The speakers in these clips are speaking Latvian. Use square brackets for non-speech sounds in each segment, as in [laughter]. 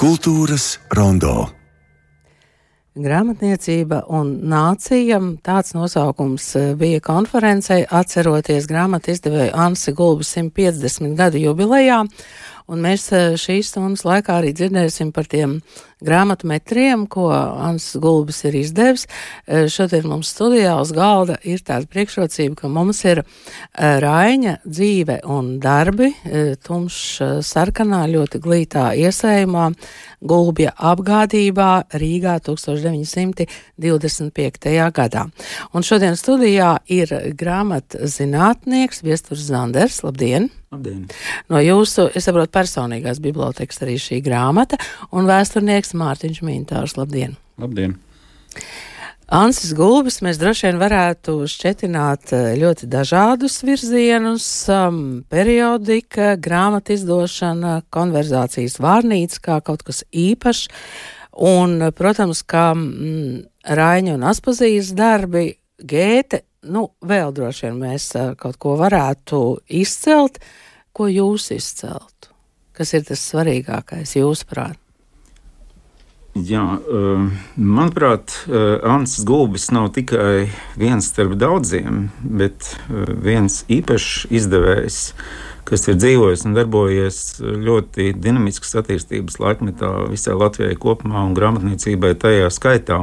Kultūras rondo. Grāmatniecība un nācija - tāds nosaukums eh, bija konferencei atceroties grāmatu izdevēju Ansi Gulbis 150 gadu jubilejā, un mēs eh, šīs stundas laikā arī dzirdēsim par tiem grāmatu metriem, ko Ants Gulbis ir izdevis. E, šodien mums studijā uz galda ir tāda priekšrocība, ka mums ir e, Raiņa dzīve un darbi, e, tumšs sarkanā, ļoti glītā iesējumā, Gulbja apgādībā Rīgā 1925. gadā. Un šodien studijā ir grāmatu zinātnieks Viesturs Zanders. Labdien! Labdien. No jūsu, es saprotu, personīgās bibliotekas arī šī grāmata un vēsturnieks raksta Mārtiņš Mintārs. Labdien! Labdien! Ansis Gulbis mēs droši vien varētu šķetināt eh, ļoti dažādus virzienus um, - periodika, grāmatu izdošana, konverzācijas vārnīca kā kaut kas īpašs. Un, protams, kā mm, Raiņa un Aspazījas darbi, Gēte, nu, vēl droši vien mēs uh, kaut ko varētu izcelt, ko jūs izceltu. Kas ir tas svarīgākais jūsuprāt? Jā, eh, manuprāt, eh, Ansis Gulbis nav tikai viens starp daudziem, bet eh, viens īpašs izdevējs, kas ir dzīvojis un darbojies ļoti dinamiskas attīstības laikmetā visai Latvijai kopumā un grāmatniecībai tajā skaitā.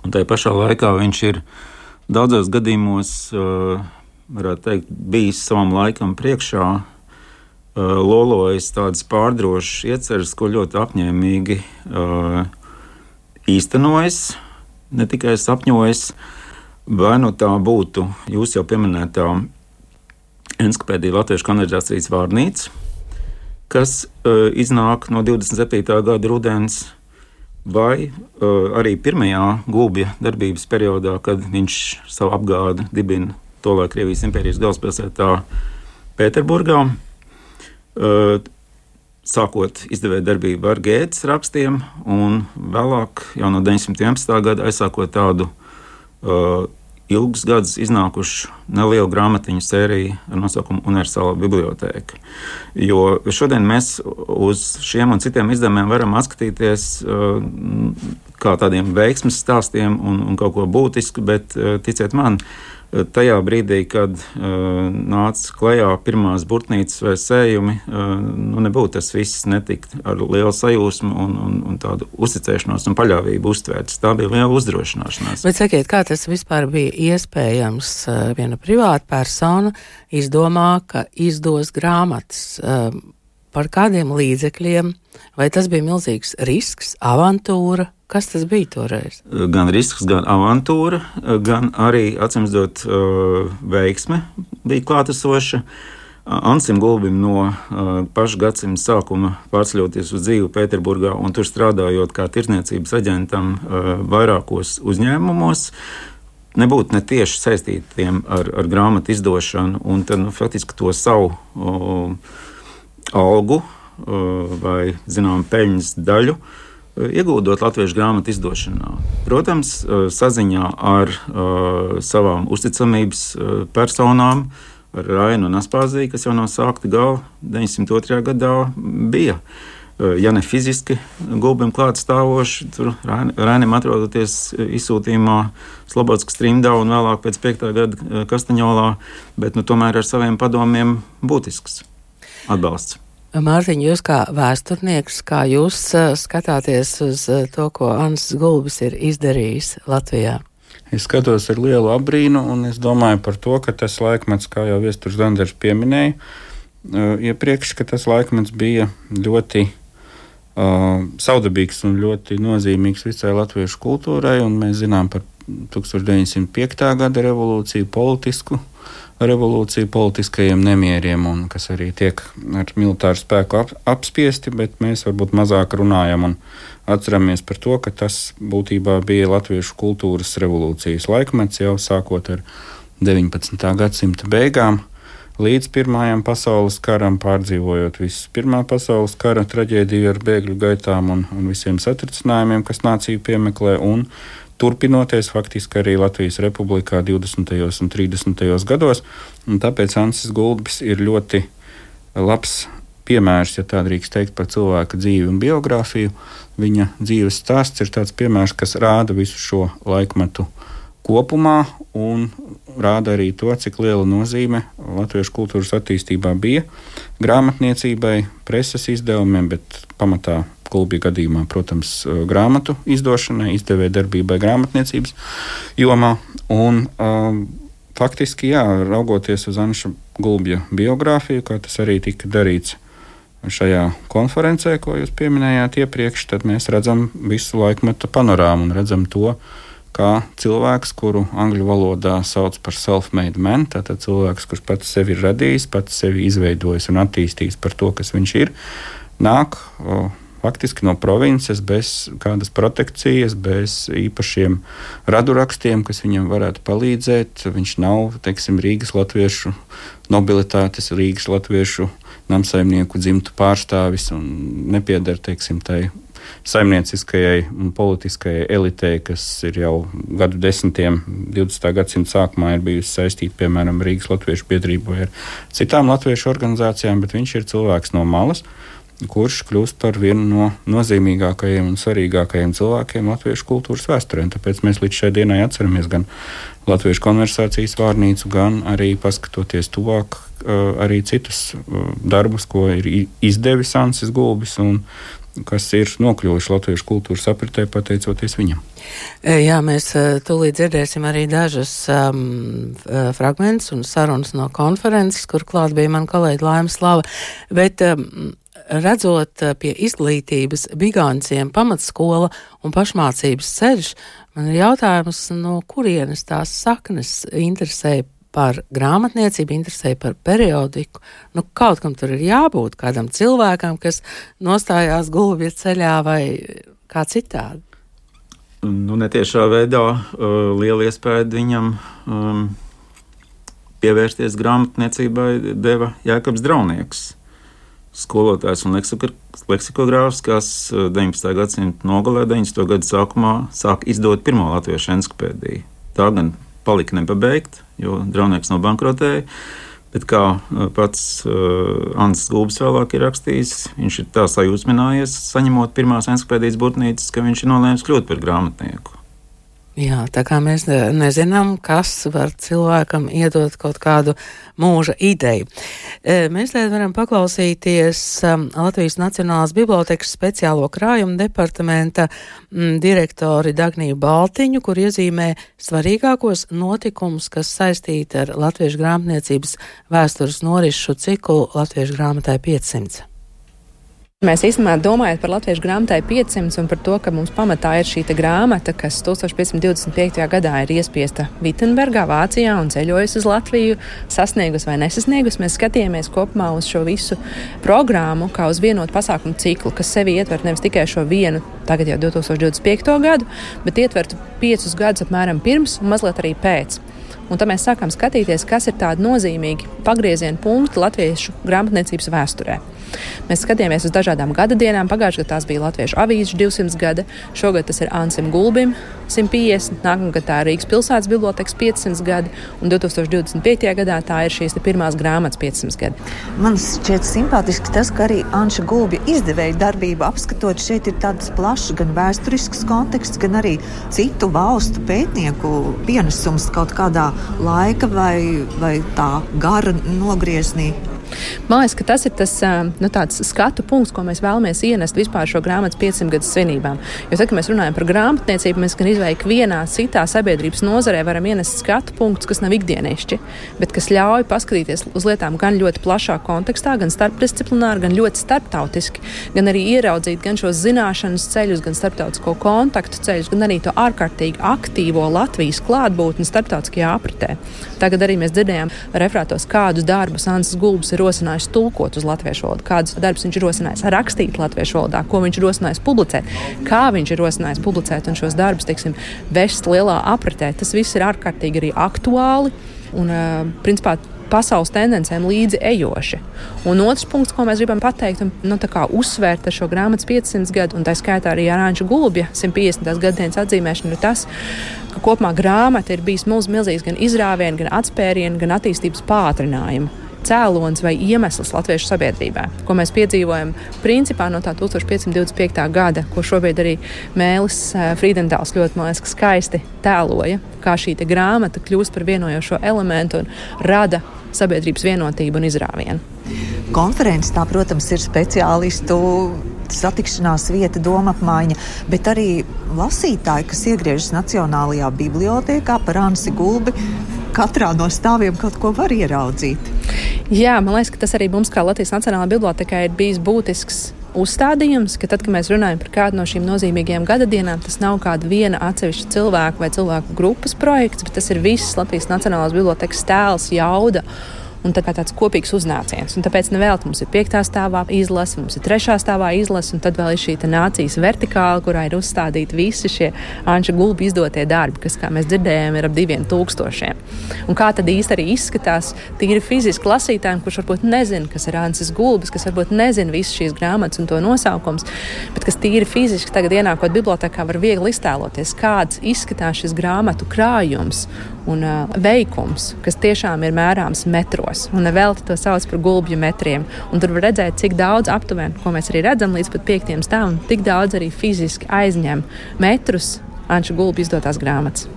Un tajā pašā laikā viņš ir daudzos gadījumos, varētu teikt, bijis savam laikam priekšā lolojas tādas pārdrošas ieceres, ko ļoti apņēmīgi uh, īstenojas, ne tikai sapņojas. Vai nu tā būtu jūs jau pieminētā encyklopēdija Latviešu kanalizācijas vārnīca, kas uh, iznāk no 27. gada rudens, vai uh, arī pirmajā gulbja darbības periodā, kad viņš savu apgādi dibina tolaik Krievijas impērijas galvaspilsētā Pēterburgā sākot izdevēja darbību ar gētas rakstiem, un vēlāk, jau no 911. gada, aizsākot tādu uh, ilgus gadus iznākušu nelielu grāmatiņu sēriju ar nosaukumu Universālā biblioteka. Jo šodien mēs uz šiem un citiem izdevumiem varam atskatīties uh, kā tādiem veiksmes stāstiem un, un kaut ko būtisku, bet uh, ticiet man, uh, tajā brīdī, kad uh, nāca klajā pirmās burtnīcas vai sējumi, uh, nu, nebūtu tas viss netikt ar lielu sajūsmu un, un, un tādu uzticēšanos un paļāvību uztvērts. Tā bija liela uzdrošināšanās. Bet sakiet, kā tas vispār bija iespējams? Viena privāta persona izdomā, ka izdos grāmatas. Uh, par kādiem līdzekļiem, vai tas bija milzīgs risks, avantūra? Kas tas bija toreiz? Gan risks, gan avantūra, gan arī, atcīmredzot, veiksme bija klātesoša. Ansim Gulbim no paša gadsimta sākuma pārceļoties uz dzīvi Pēterburgā un tur strādājot kā tirsniecības aģentam vairākos uzņēmumos, nebūtu ne tieši saistītiem ar, ar grāmatu izdošanu, un tad, nu, faktiski to savu o, algu vai zinām peļņas daļu iegūdot latviešu grāmatu izdošanā. Protams, saziņā ar savām uzticamības personām, ar Rainu un Aspāziju, kas jau no sākta gala 902. gadā bija. Ja ne fiziski gulbim klāt stāvoši, tur Rainim atrodoties izsūtījumā Slobodskas trimdā un vēlāk pēc 5. gada Kastaņolā, bet nu, tomēr ar saviem padomiem būtisks atbalsts. Mārtiņ, jūs kā vēsturnieks, kā jūs uh, skatāties uz uh, to, ko Ants Gulbis ir izdarījis Latvijā? Es skatos ar lielu apbrīnu, un es domāju par to, ka tas laikmets, kā jau Viestures Danders pieminēja, uh, iepriekš, ka tas laikmets bija ļoti uh, saudabīgs un ļoti nozīmīgs visai latviešu kultūrai, un mēs zinām par 1905. gada revolūciju, politisku revolūciju, politiskajiem nemieriem, un kas arī tiek ar militāru spēku ap, apspiesti, bet mēs varbūt mazāk runājam un atceramies par to, ka tas būtībā bija latviešu kultūras revolūcijas laikmets jau sākot ar 19. gadsimta beigām. Līdz Pirmajam pasaules karam, pārdzīvojot visu Pirmā pasaules kara traģēdiju ar bēgļu gaitām un, un visiem satricinājumiem, kas nāciju piemeklē, un turpinoties faktiski arī Latvijas Republikā 20. un 30. gados. Un tāpēc Ansis Gulbis ir ļoti labs piemērs, ja tā drīkst teikt, par cilvēka dzīvi un biogrāfiju. Viņa dzīves stāsts ir tāds piemērs, kas rāda visu šo laikmetu kopumā un rāda arī to, cik liela nozīme latviešu kultūras attīstībā bija grāmatniecībai, preses izdevumiem, bet pamatā Kulbija gadījumā, protams, grāmatu izdošanai, izdevēja darbībai grāmatniecības jomā. Un, um, faktiski, jā, raugoties uz Anša Gulbja biogrāfiju, kā tas arī tika darīts šajā konferencē, ko jūs pieminējāt iepriekš, tad mēs redzam visu laikmetu panorāmu un redzam to, kā cilvēks, kuru angļu valodā sauc par self-made man, tātad cilvēks, kurš pats sevi ir radījis, pats sevi izveidojis un attīstījis par to, kas viņš ir, nāk o, faktiski no provinces bez kādas protekcijas, bez īpašiem radurakstiem, kas viņam varētu palīdzēt. Viņš nav, teiksim, Rīgas latviešu nobilitātes, Rīgas latviešu namsaimnieku dzimtu pārstāvis un nepieder, teiksim, tai saimnieciskajai un politiskajai elitei, kas ir jau gadu desmitiem, 20. gadsimta sākumā ir bijusi saistīta piemēram Rīgas Latviešu biedrību vai ar citām latviešu organizācijām, bet viņš ir cilvēks no malas kurš kļūst par vienu no nozīmīgākajiem un svarīgākajiem cilvēkiem latviešu kultūras vēsturē. Tāpēc mēs līdz šai dienai atceramies gan latviešu konversācijas vārnīcu, gan arī paskatoties tuvāk arī citus darbus, ko ir izdevis Ansis Gulbis un kas ir nokļuvuši latviešu kultūras apritē pateicoties viņam. Jā, mēs tūlīt dzirdēsim arī dažus um, fragmentus un sarunas no konferences, kur klāt bija man kolēģi Laimas Slava. Bet, um, redzot pie izglītības bigānciem pamatskola un pašmācības ceļš, man ir jautājums, no kurienes tās saknes interesēja par grāmatniecību, interesēja par periodiku. Nu, kaut kam tur ir jābūt, kādam cilvēkam, kas nostājās gulbja ceļā vai kā citādi. Nu, netiešā veidā uh, liela iespēja viņam um, pievērsties grāmatniecībai deva Jēkabs Draunieks skolotājs un leksikogrāfs, kas 19. Eh, gadsimta nogalē, 90. gada sākumā sāka izdot pirmo latviešu encyklopēdiju. Tā gan palika nepabeigta, jo draunieks nobankrotēja. Bet kā eh, pats uh, Ansis Gulbis vēlāk ir rakstījis, viņš ir tā sajūsminājies, saņemot pirmās encyklopēdijas būtnīcas, ka viņš ir nolēmis kļūt par grāmatnieku. Jā, tā kā mēs nezinām, kas var cilvēkam iedot kaut kādu mūža ideju. E, mēs tagad varam paklausīties um, Latvijas Nacionālās bibliotekas speciālo krājumu departamenta mm, direktori Dagniju Baltiņu, kur iezīmē svarīgākos notikumus, kas saistīti ar latviešu grāmatniecības vēstures norišu ciklu Latviešu grāmatai 500. Mēs īstenībā domājam par latviešu grāmatai 500 un par to, ka mums pamatā ir šī grāmata, kas 1525. gadā ir iespiesta Vitsenburgā, Vācijā un ceļojusi uz Latviju, sasniegusi vai nesasniegusi. Mēs skatījāmies kopumā uz šo visu programmu, kā uz vienotu pasākumu ciklu, kas sevi ietver nevis tikai šo vienu, tagad jau 2025. gadu, bet ietvertu piecus gadus apmēram pirms un mazliet arī pēc. Un tad mēs sākām skatīties, kas ir tādi nozīmīgi pagrieziena punkti latviešu grāmatniecības vēsturē. Mēs skatījāmies uz dažādām gada dienām. Pagājušajā gadā tās bija Latviešu avīzes 200 gada, šogad tas ir Ansim Gulbim 150, nākamgad tā ir Rīgas pilsētas bibliotekas 500 gadi, un 2025. gadā tā ir šīs pirmās grāmatas 500 gadi. Man šķiet simpātiski tas, ka arī Anša Gulbja izdevēja darbību apskatot, šeit ir tāds plašs gan vēsturisks konteksts, gan arī citu valstu pētnieku pienesums kaut kādā laika vai, vai tā gara nogrieznī. Man liekas, ka tas ir tas nu, skatu punkts, ko mēs vēlamies ienest vispār šo grāmatas 500 gadu svinībām. Jo, tad, kad mēs runājam par grāmatniecību, mēs gan izvēlējam vienā citā sabiedrības nozarē varam ienest skatu punktus, kas nav ikdienišķi, bet kas ļauj paskatīties uz lietām gan ļoti plašā kontekstā, gan starpdisciplināri, gan ļoti starptautiski, gan arī ieraudzīt gan šos zināšanas ceļus, gan starptautisko kontaktu ceļus, gan arī to ārkārtīgi aktīvo Latvijas klātbūtni starptautiskajā apritē. Tagad arī mēs dzirdējām referātos, kādus darbus Ansis Gulbs ir rosinājis tulkot uz latviešu valodu, kādus darbus viņš ir rosinājis rakstīt latviešu valodā, ko viņš ir rosinājis publicēt, kā viņš ir rosinājis publicēt un šos darbus, teiksim, vest lielā apritē. Tas viss ir ārkārtīgi arī aktuāli un, principā, pasaules tendencēm līdzi ejoši. Un otrs punkts, ko mēs gribam pateikt un nu, uzsvērt ar šo grāmatas 500 gadu, un tā skaitā arī Arāņģa Gulbja 150. gadsimta atzīmēšana, ir tas, ka kopumā grāmata ir bijis milzīgs gan izrāvienu, gan atspērienu, gan attīstības pātrinājumu cēlonis vai iemesls latviešu sabiedrībā, ko mēs piedzīvojam principā no tā 1525. gada, ko šobrīd arī Mēlis eh, Frīdendāls ļoti liekas, skaisti tēloja, kā šī grāmata kļūst par vienojošo elementu un rada sabiedrības vienotību un izrāvienu. Konferences tā, protams, ir speciālistu satikšanās vieta, doma apmaiņa, bet arī lasītāji, kas iegriežas Nacionālajā bibliotekā par Ansi Gulbi, katrā no stāviem kaut ko var ieraudzīt. Jā, man liekas, ka tas arī mums, kā Latvijas Nacionālajā bibliotekā, ir bijis būtisks uzstādījums, ka tad, kad mēs runājam par kādu no šīm nozīmīgajām gadadienām, tas nav kāda viena atsevišķa cilvēka vai cilvēku grupas projekts, bet tas ir viss Latvijas Nacionālās bibliotekas tēls, jauda un tā kā tāds kopīgs uznāciens. Un tāpēc nevēl mums ir piektā stāvā izlase, mums ir trešā stāvā izlase, un tad vēl ir šī nācijas vertikāla, kurā ir uzstādīti visi šie Anča gulbi izdotie darbi, kas, kā mēs dzirdējām, ir ap diviem tūkstošiem. Un kā tad īsti arī izskatās tīri fiziski lasītājiem, kurš varbūt nezina, kas ir Ancis gulbis, kas varbūt nezina visas šīs grāmatas un to nosaukums, bet kas tīri fiziski tagad ienākot bibliotekā var viegli iztēloties, kāds izskatās šis grāmatu krājums un uh, veikums, kas tiešām ir mērāms metros. Un vēl to sauc par gulbju metriem. Un tur var redzēt, cik daudz aptuveni, ko mēs arī redzam līdz pat piektiem stāvam, tik daudz arī fiziski aizņem metrus Anča Gulbi izdotās grāmatas.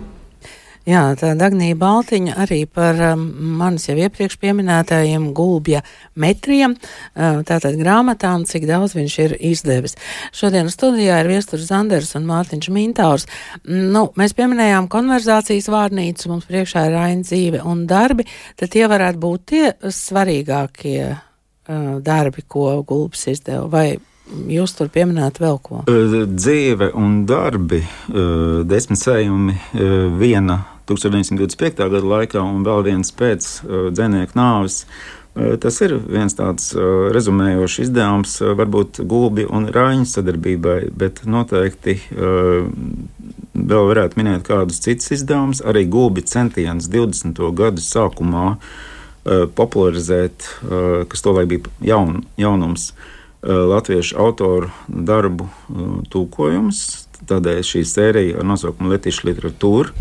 Jā, tā Dagnija Baltiņa arī par um, manis jau iepriekš pieminētajiem gulbja metriem, uh, tātad grāmatām, cik daudz viņš ir izdevis. Šodien studijā ir Viesturs Zanders un Mārtiņš Mintāurs. Nu, mēs pieminējām konverzācijas vārnīcu, mums priekšā ir aina dzīve un darbi, tad tie varētu būt tie svarīgākie uh, darbi, ko gulbs izdeva, vai Jūs tur pieminējāt vēl ko? Dzīve un darbi, desmit sējumi, viena 1925. gada laikā un vēl viens pēc uh, dzinieku nāves. Uh, tas ir viens tāds uh, rezumējošs izdevums, varbūt gulbi un rāņu sadarbībai, bet noteikti vēl varētu minēt kādus citus izdevumus. Arī gulbi centiens 20. gadu sākumā popularizēt, kas tolaik bija jaun, jaunums, latviešu autoru darbu tūkojums. Tādēļ šī sērija ar nosaukumu Latvijas literatūra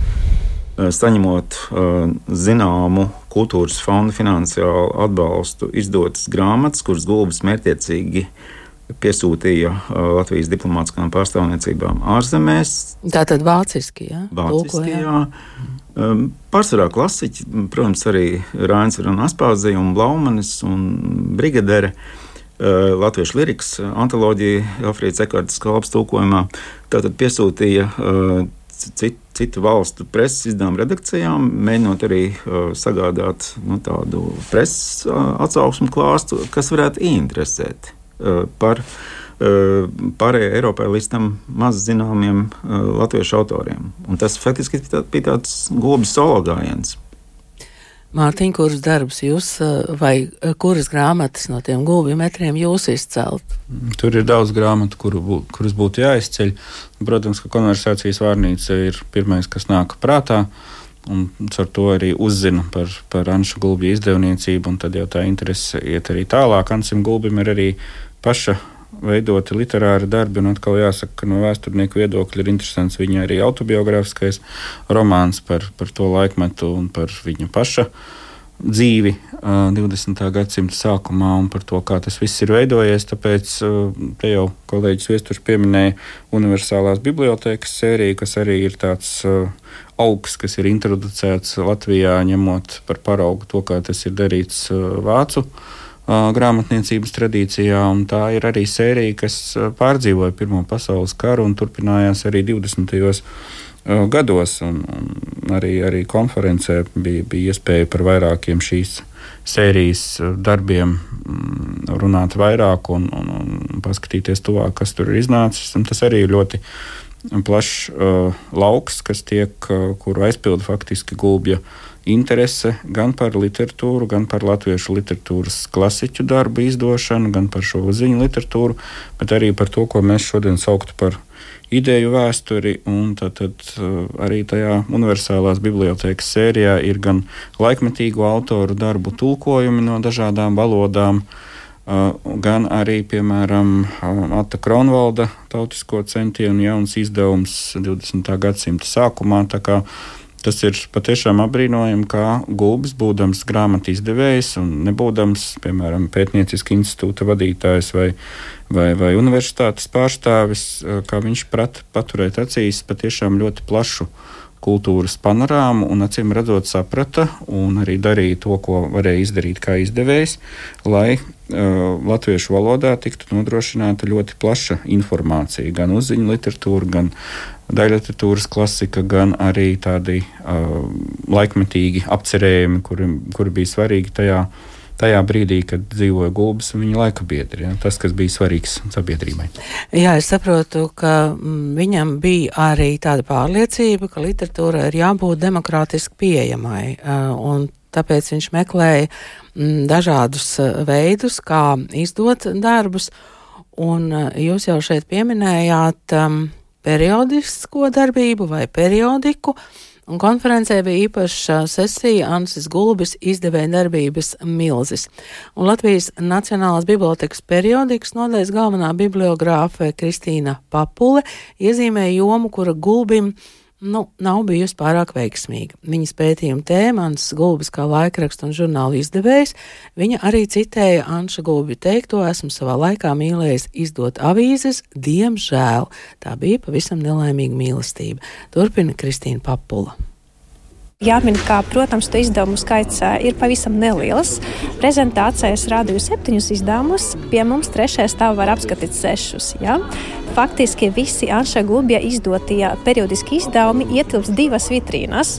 Eh, saņemot zināmu kultūras fondu finansiālu atbalstu, izdotas grāmatas, kuras gulbis mērķiecīgi piesūtīja Latvijas diplomātiskām pārstāvniecībām ārzemēs. Tā tad vāciski, jā? Vāciski, jā. pārsvarā klasiķi, protams, arī Rāns un Aspāzija un Blaumanis un Brigadere. Uh, Latviešu lirikas antoloģija Alfrīdas Ekārtas kalpas tulkojumā. Tātad piesūtīja uh, citu, citu valstu preses izdevuma redakcijām, mēģinot arī sagādāt nu, tādu preses atsauksmu klāstu, kas varētu ieinteresēt uh, par pārējai Eiropai līdz tam maz zināmiem latviešu autoriem. Un tas faktiski bija tāds gobis solo gājiens. Mārtiņ, kurus darbus jūs vai kuras grāmatas no tiem gulbju metriem jūs izcelt? Tur ir daudz grāmatu, kuru, bū, kuras būtu jāizceļ. Protams, ka konversācijas vārnīca ir pirmais, kas nāk prātā. Un ar to arī uzzina par, par Anšu gulbju izdevniecību, un tad jau tā interese iet arī tālāk. Ansim gulbim ir arī paša veidoti literāri darbi, un atkal jāsaka, ka no vēsturnieku viedokļa ir interesants viņa arī autobiogrāfiskais romāns par, par to laikmetu un par viņa paša dzīvi 20. gadsimta sākumā un par to, kā tas viss ir veidojies. Tāpēc te jau kolēģis Viesturs pieminēja universālās bibliotekas sēriju, kas arī ir tāds augs, kas ir introducēts Latvijā, ņemot par paraugu to, kā tas ir darīts vācu grāmatniecības tradīcijā. Tā ir arī sērija, kas pārdzīvoja Pirmo pasaules karu un turpinājās arī 20. gados. Un, un arī, arī konferencē bija, bija iespēja par vairākiem šīs sērijas darbiem mm, runāt vairāk un, un, un paskatīties tuvāk, kas tur ir iznācis. Un tas arī ir ļoti plašs uh, lauks, kas tiek, uh, kuru aizpilda faktiski gulbja interese gan par literatūru, gan par latviešu literatūras klasiķu darbu izdošanu, gan par šo ziņu literatūru, bet arī par to, ko mēs šodien sauktu par ideju vēsturi. Tad, tad uh, arī tajā universālās bibliotekas sērijā ir gan laikmetīgo autoru darbu tulkojumi no dažādām valodām. Uh, gan arī, piemēram, Ata Kronvalda tautisko centienu jauns izdevums 20. gadsimta sākumā. Tas ir patiešām apbrīnojami, kā Gulbis, būdams grāmatu izdevējs un nebūdams, piemēram, pētnieciska institūta vadītājs vai, vai, vai universitātes pārstāvis, kā viņš prata paturēt acīs patiešām ļoti plašu kultūras panorāmu un acīm redzot saprata un arī darīja to, ko varēja izdarīt kā izdevējs, lai uh, latviešu valodā tiktu nodrošināta ļoti plaša informācija, gan uzziņu literatūra, gan daļliteratūras klasika, gan arī tādi uh, laikmetīgi apcerējumi, kuri, kuri bija svarīgi tajā tajā brīdī, kad dzīvoja gulbis un viņa laika biedri. Ja, tas, kas bija svarīgs sabiedrībai. Jā, es saprotu, ka mm, viņam bija arī tāda pārliecība, ka literatūrai ir jābūt demokrātiski pieejamai. Un tāpēc viņš meklēja mm, dažādus veidus, kā izdot darbus. Un jūs jau šeit pieminējāt um, periodisko darbību vai periodiku. Uh, Un konferencē bija īpaša sesija Ansis Gulbis izdevēja darbības milzis. Un Latvijas Nacionālās bibliotekas periodikas nodaļas galvenā bibliogrāfe Kristīna Papule iezīmēja jomu, kura Gulbim nu, nav bijusi pārāk veiksmīga. Viņas pētījuma tēma, Anna Gulbis kā laikraksta un žurnāla izdevējs, viņa arī citēja Anša Gulbi teikto, esmu savā laikā mīlējis izdot avīzes, diemžēl tā bija pavisam nelaimīga mīlestība. Turpina Kristīna Papula. Jāmin, ka, protams, to izdevumu skaits ir pavisam neliels. Prezentācijā es rādīju septiņus izdevumus, pie mums trešajā stāvā var apskatīt sešus. Ja? Faktiski visi Anša Gulbja izdotie periodiski izdevumi ietilps divas vitrīnas.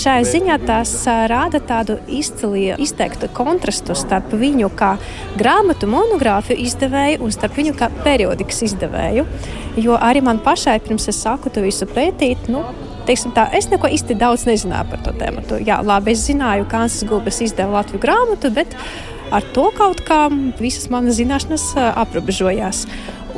Šai ziņā tas rāda tādu izcili izteiktu kontrastu starp viņu kā grāmatu monogrāfiju izdevēju un starp viņu kā periodikas izdevēju. Jo arī man pašai, pirms es sāku to visu pētīt, nu, teiksim, tā, es neko īsti daudz nezināju par to tēmu. Jā, labi, es zināju, ka Ansis Gulbis izdeva Latviju grāmatu, bet ar to kaut kā visas manas zināšanas aprobežojās.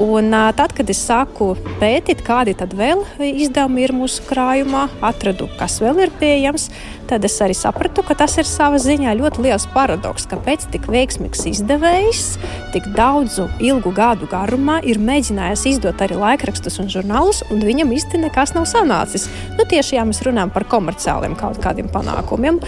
Un, tad, kad es sāku pētīt, kādi vēl izdevumi ir mūsu krājumā, atradu, kas vēl ir pieejams, tad es arī sapratu, ka tas ir savā ziņā ļoti liels paradoks, kāpēc tik veiksmīgs izdevējs tik daudzu ilgu gadu garumā ir mēģinājis izdot arī laikrakstus un žurnālus, un viņam īsti nekas nav sanācis. Nu, tieši ja mēs runājam par komerciāliem kaut kādiem panākumiem.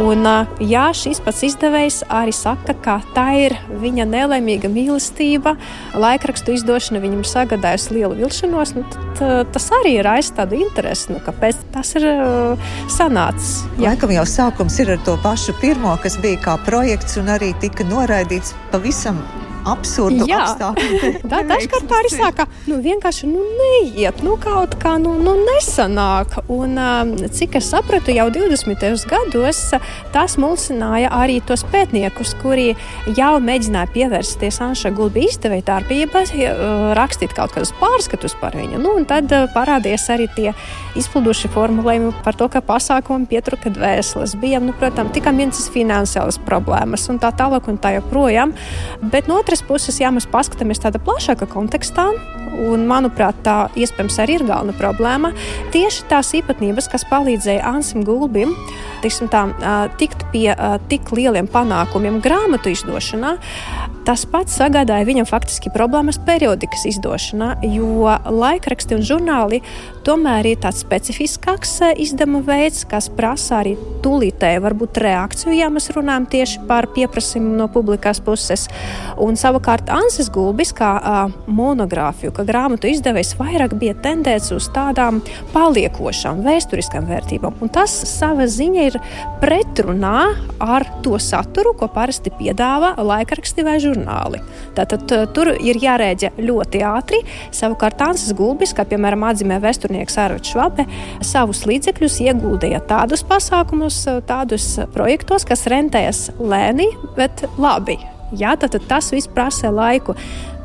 Un, jā, šis pats izdevējs arī saka, ka tā ir viņa nelaimīga mīlestība, laikrakstu izdošana izdošana viņam sagādājusi lielu vilšanos, nu, tad, tas arī ir aiz tādu interesi, nu, kāpēc tas ir uh, sanācis. Jā. Laikam jau sākums ir ar to pašu pirmo, kas bija kā projekts un arī tika noraidīts pavisam absurdu Jā. apstākļu. [laughs] Tā dažkārt tā arī saka, nu vienkārši nu, neiet, nu kaut kā nu, nu nesanāk. Un um, cik es sapratu, jau 20. gados tas mulsināja arī tos pētniekus, kuri jau mēģināja pievērsties Anša Gulbi izdevēja darbībai, uh, rakstīt kaut kādus pārskatus par viņu. Nu, un tad uh, parādījās arī tie izpilduši formulējumi par to, ka pasākumam pietrūka dvēseles. Bija, nu, protams, tikai viens finansiālas problēmas un tā tālāk un tā joprojām. Bet no otras puses, ja mēs paskatāmies tādā plašākā kontekstā, un manuprāt, tā iespējams arī ir galvenā problēma, tieši tās īpatnības, kas palīdzēja Ansim Gulbim tā, tikt pie tik lieliem panākumiem grāmatu izdošanā, tas pats sagādāja viņam faktiski problēmas periodikas izdošanā, jo laikraksti un žurnāli tomēr ir tāds specifiskāks izdevuma veids, kas prasa arī tūlītēju varbūt reakciju, ja mēs runājam tieši par pieprasījumu no publikas puses. Un savukārt Ansis Gulbis, kā uh, monogrāfiju, kā grāmatu izdevējs, vairāk bija tendēts uz tādām paliekošām, vēsturiskām vērtībām. Un tas sava ziņa ir pretrunā ar to saturu, ko parasti piedāvā laikraksti vai žurnāli. Tātad tur ir jārēģē ļoti ātri. Savukārt Ansis Gulbis, kā piemēram atzīmē vēsturnieks Arvids Švabe, savus līdzekļus ieguldīja tādus pasākumus, tādus projektos, kas rentējas lēni, bet labi. Jā, tad, tad tas viss prasa laiku.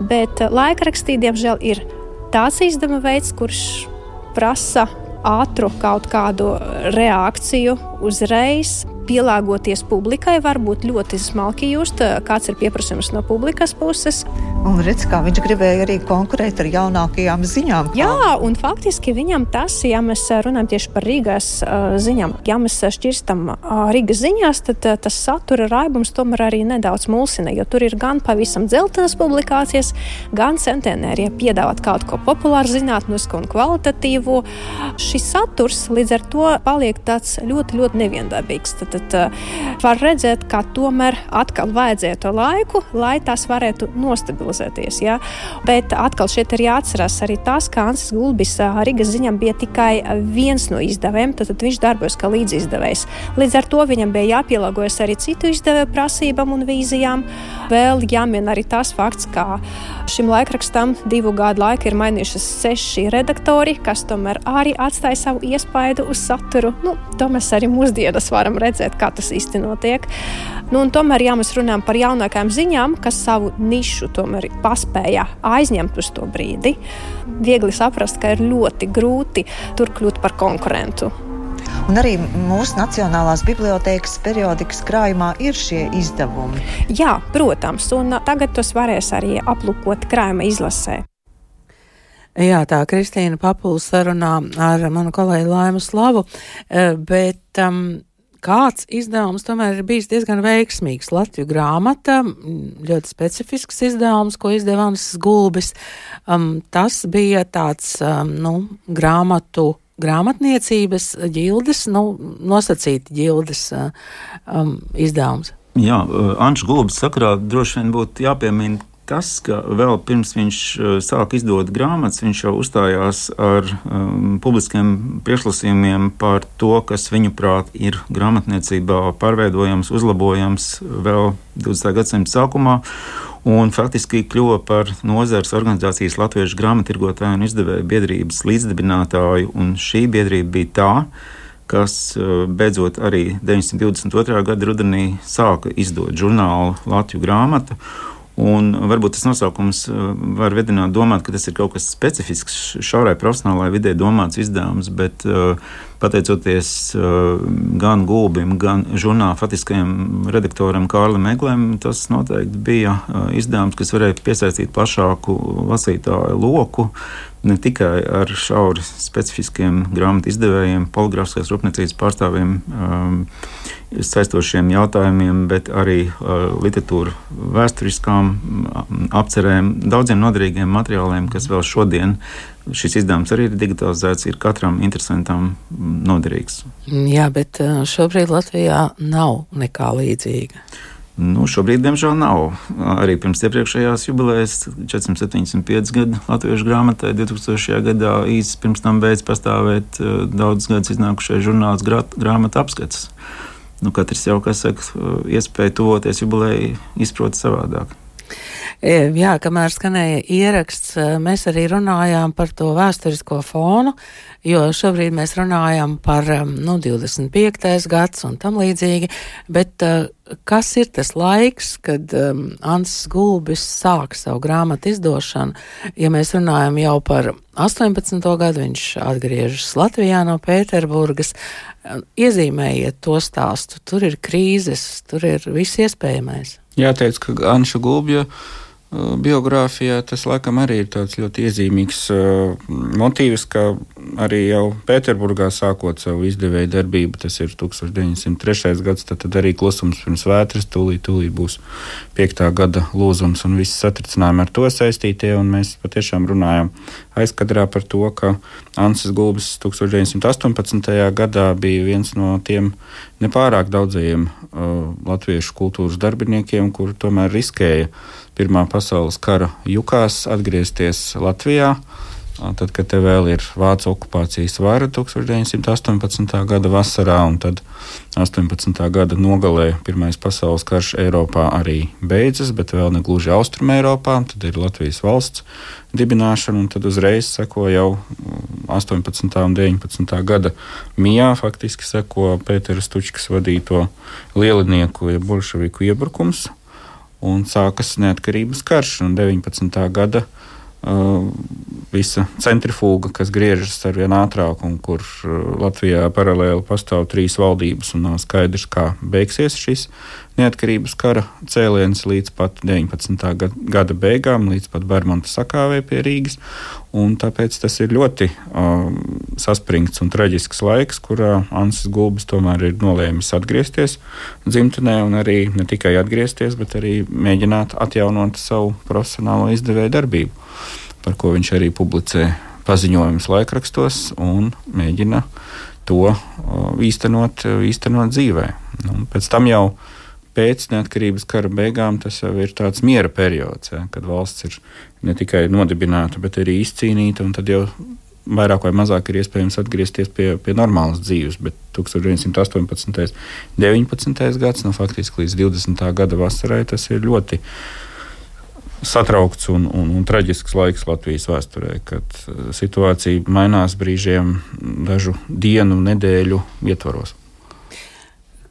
Bet laikrakstī, diemžēl, ir tāds izdevuma veids, kurš prasa ātru kaut kādu reakciju uzreiz. Pielāgoties publikai, varbūt ļoti smalki just, kāds ir pieprasījums no publikas puses. Un redz, kā viņš gribēja arī konkurēt ar jaunākajām ziņām. Kā... Jā, un faktiski viņam tas, ja mēs runājam tieši par Rīgas uh, ziņām, ja mēs šķirstam uh, Rīgas ziņās, tad uh, tas satura raibums tomēr arī nedaudz mulsina, jo tur ir gan pavisam dzeltenas publikācijas, gan centenērie piedāvāt kaut ko populāru, zinātnisku un kvalitatīvu. Šis saturs līdz ar to paliek tāds ļoti, ļoti neviendabīgs. Tad, tad uh, var redzēt, ka tomēr atkal vajadzēja to laiku, lai tas varētu nostabilizēties. Ja? Bet atkal šeit ir jāatcerās arī tas, ka Ansis Gulbis Rīgas ziņām bija tikai viens no izdevējiem, tad viņš darbojas kā līdzizdevējs. Līdz ar to viņam bija jāpielāgojas arī citu izdevēju prasībām un vīzijām. Vēl jāmin arī tas fakts, ka šim laikrakstam divu gadu laikā ir mainījušies seši redaktori, kas tomēr arī atstāja savu iespaidu uz saturu. Nu, to mēs arī mūsdienas varam redzēt, kā tas īsti notiek. Nu, tomēr, ja mēs runājam par jaunākajām ziņām, kas savu nišu tomēr paspēja aizņemt uz to brīdi, viegli saprast, ka ir ļoti grūti tur kļūt par konkurentu. Un arī mūsu Nacionālās bibliotēkas periodikas krājumā ir šie izdevumi. Jā, protams, un tagad tos varēs arī aplūkot krājuma izlasē. Jā, tā Kristīna Papuls sarunā ar manu kolēģi Laimu Slavu, bet um, kāds izdevums tomēr ir bijis diezgan veiksmīgs. Latviju grāmata, ļoti specifisks izdevums, ko izdeva Ansis Gulbis. Um, tas bija tāds, um, nu, grāmatu grāmatniecības ģildes, nu, nosacīti ģildes um, izdevums. Jā, Anšs Gulbis sakrā droši vien būtu jāpiemina tas, ka vēl pirms viņš sāka izdot grāmatas, viņš jau uzstājās ar um, publiskiem priekšlasījumiem par to, kas viņuprāt ir grāmatniecībā pārveidojams, uzlabojams vēl 20. gadsimta sākumā un faktiski kļuva par nozares organizācijas Latviešu grāmatirgotāju un izdevēju biedrības līdzdibinātāju. Šī biedrība bija tā, kas eh, beidzot arī 922. gada rudenī sāka izdot žurnālu Latviju grāmatu. Un varbūt tas nosaukums eh, var vedināt domāt, ka tas ir kaut kas specifisks šaurai profesionālajai vidē domāts izdevums, bet uh, pateicoties uh, gan Gulbim, gan žurnāla faktiskajam redaktoram Kārlim Meglēm, tas noteikti bija uh, izdevums, kas varēja piesaistīt plašāku lasītāju loku. Ne tikai ar šauri specifiskiem grāmatu izdevējiem, poligrāfiskās rūpniecības pārstāvjiem, um, saistošiem jautājumiem, bet arī uh, literatūra vēsturiskām um, apcerēm, daudziem noderīgiem materiāliem, kas vēl šodien uh, šis izdevums arī ir digitalizēts, ir katram interesantam noderīgs. Jā, bet uh, šobrīd Latvijā nav nekā līdzīga. Nu, šobrīd, diemžēl, nav. Arī pirms iepriekšējās jubilejas, 475 gadu latviešu grāmatai, 2000. gadā īsi pirms tam beidz pastāvēt uh, daudzus gadus iznākušais žurnāls grāmatu apskats. Nu, katrs jau, kas saka, uh, iespēja tuvoties jubilejai, izprot savādāk. E, jā, kamēr skanēja ieraksts, e, mēs arī runājām par to vēsturisko fonu, jo šobrīd mēs runājam par e, nu, 25. gads un tam līdzīgi, bet kas ir tas laiks, kad um, Ansis Gulbis sāk savu grāmatu izdošanu? Ja mēs runājam jau par 18. gadu, viņš atgriežas Latvijā no Pēterburgas, iezīmējiet to stāstu. Tur ir krīzes, tur ir viss iespējamais. Jāteic, ka Anša Gulbja biogrāfijā tas laikam arī ir tāds ļoti iezīmīgs uh, motīvs, ka arī jau Pēterburgā sākot savu izdevēju darbību, tas ir 1903. gads, tad, tad arī klusums pirms vētras, tūlīt, tūlīt būs piektā gada lūzums un visi satricinājumi ar to saistītie, un mēs patiešām runājam aizkadrā par to, ka Ansis Gulbis 1918. gadā bija viens no tiem nepārāk daudzajiem uh, latviešu kultūras darbiniekiem, kuri tomēr riskēja Pirmā pasaules kara jukās atgriezties Latvijā. Tad, kad te vēl ir vācu okupācijas vara 1918. gada vasarā, un tad 18. gada nogalē Pirmais pasaules karš Eiropā arī beidzas, bet vēl ne gluži Austrum Eiropā, tad ir Latvijas valsts dibināšana, un tad uzreiz seko jau 18. un 19. gada mijā, faktiski seko Pētera Stučkas vadīto lielinieku, ja bolševiku iebrukums un sākas neatkarības karš. Un 19. gada uh, visa centrifūga, kas griežas ar vien ātrāk, un kur Latvijā paralēli pastāv trīs valdības, un nav skaidrs, kā beigsies šis neatkarības kara cēliens līdz pat 19. gada beigām, līdz pat Bermuda sakāvē pie Rīgas. Tāpēc tas ir ļoti um, saspringts un traģisks laiks, kurā Ansis Gulbis tomēr ir nolēmis atgriezties dzimtenē un arī ne tikai atgriezties, bet arī mēģināt atjaunot savu profesionālo izdevēju darbību, par ko viņš arī publicē paziņojumus laikrakstos un mēģina to uh, īstenot, īstenot dzīvē. Nu, pēc tam jau pēc neatkarības kara beigām tas jau ir tāds miera periods, ja, kad valsts ir ne tikai nodibināta, bet arī izcīnīta. Tad jau vairāk vai mazāk ir iespējams atgriezties pie, pie normālas dzīves. Bet 1918. un 19. gads, nu, faktiski līdz 20. gada vasarai, tas ir ļoti satraukts un, un, un traģisks laiks Latvijas vēsturē, kad uh, situācija mainās brīžiem dažu dienu, nedēļu ietvaros.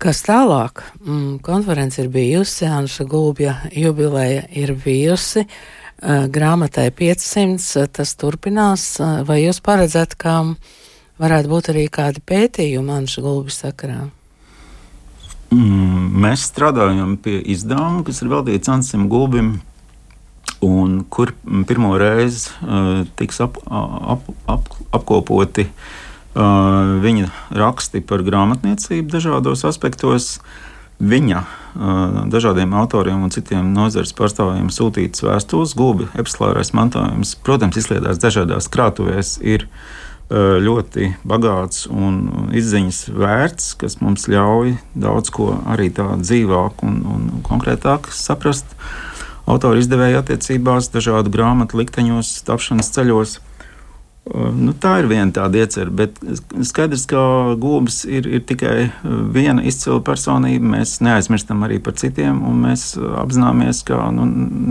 Kas tālāk? Mm, konference ir bijusi, Anša Gulbja jubileja ir bijusi, uh, grāmatai 500 tas turpinās. Vai jūs paredzat, ka varētu būt arī kādi pētījumi Anša Gulbja sakarā? Mm, mēs strādājam pie izdevuma, kas ir veltīts Ansim Gulbim, un kur pirmo reizi uh, tiks ap, ap, ap, apkopoti uh, Uh, viņa raksti par grāmatniecību dažādos aspektos. Viņa uh, dažādiem autoriem un citiem nozares pārstāvjiem sūtītas vēstules, gūbi, epsilārais mantojums, protams, izlietās dažādās krātuvēs, ir uh, ļoti bagāts un izziņas vērts, kas mums ļauj daudz ko arī tā dzīvāk un, un konkrētāk saprast autora izdevēja attiecībās, dažādu grāmatu likteņos, tapšanas ceļos. Nu, tā ir viena tāda iecerta, bet skaidrs, ka gūmis ir, ir tikai viena izcila personība. Mēs neaizmirstam arī par citiem, un mēs apzināmies, ka nu,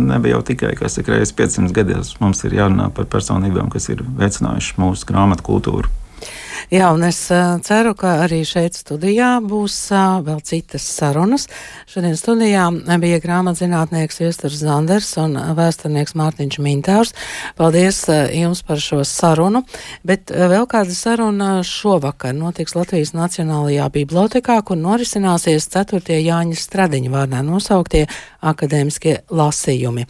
nebija jau tikai reizes 500 gados. Mums ir jārunā par personībām, kas ir veicinājušas mūsu grāmatu kultūru. Jā, un es uh, ceru, ka arī šeit studijā būs uh, vēl citas sarunas. Šodien studijā bija grāmatzinātnieks Viesturs Zanders un vēsturnieks Mārtiņš Mintārs. Paldies jums par šo sarunu, bet vēl kāda saruna šovakar notiks Latvijas Nacionālajā bibliotekā, kur norisināsies 4. Jāņa Stradiņa vārdā nosauktie akadēmiskie lasījumi.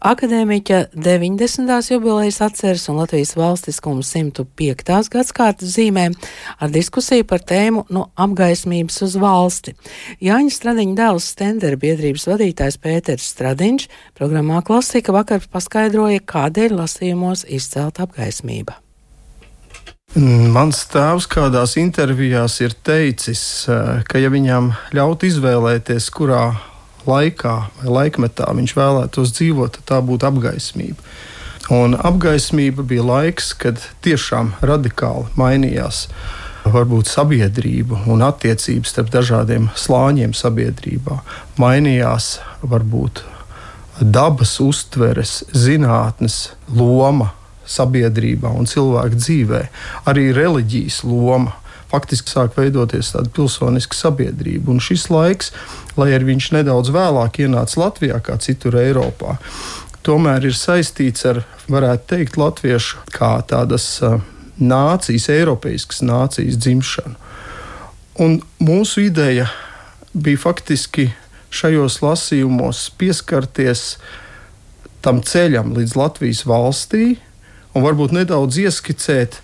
Akadēmiķa 90. jubilejas atceres un Latvijas valstiskuma 105. gadskārtas zīmē ar diskusiju par tēmu no apgaismības uz valsti. Jāņa Stradiņa dēls Stendera biedrības vadītājs Pēters Stradiņš programmā Klasika vakar paskaidroja, kādēļ lasījumos izcelt apgaismība. Mans tēvs kādās intervijās ir teicis, eh, ka ja viņam ļaut izvēlēties, kurā laikā vai laikmetā viņš vēlētos dzīvot, tad tā būtu apgaismība. Un apgaismība bija laiks, kad tiešām radikāli mainījās varbūt sabiedrība un attiecības starp dažādiem slāņiem sabiedrībā. Mainījās varbūt dabas uztveres, zinātnes loma sabiedrībā un cilvēku dzīvē, arī reliģijas loma faktiski sāk veidoties tāda pilsoniska sabiedrība. Un šis laiks, lai arī viņš nedaudz vēlāk ienāca Latvijā kā citur Eiropā, tomēr ir saistīts ar, varētu teikt, latviešu kā tādas nācijas, eiropeiskas nācijas dzimšanu. Un mūsu ideja bija faktiski šajos lasījumos pieskarties tam ceļam līdz Latvijas valstī un varbūt nedaudz ieskicēt,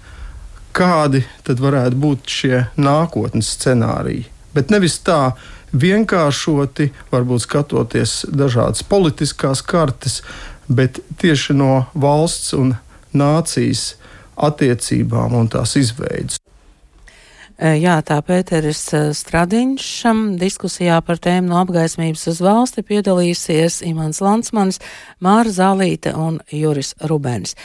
kādi tad varētu būt šie nākotnes scenāriji. Bet nevis tā vienkāršoti, varbūt skatoties dažādas politiskās kartes, bet tieši no valsts un nācijas attiecībām un tās izveidas. Jā, tā Pēteris Stradiņš diskusijā par tēmu no apgaismības uz valsti piedalīsies Imants Lansmanis, Māra Zālīte un Juris Rubens.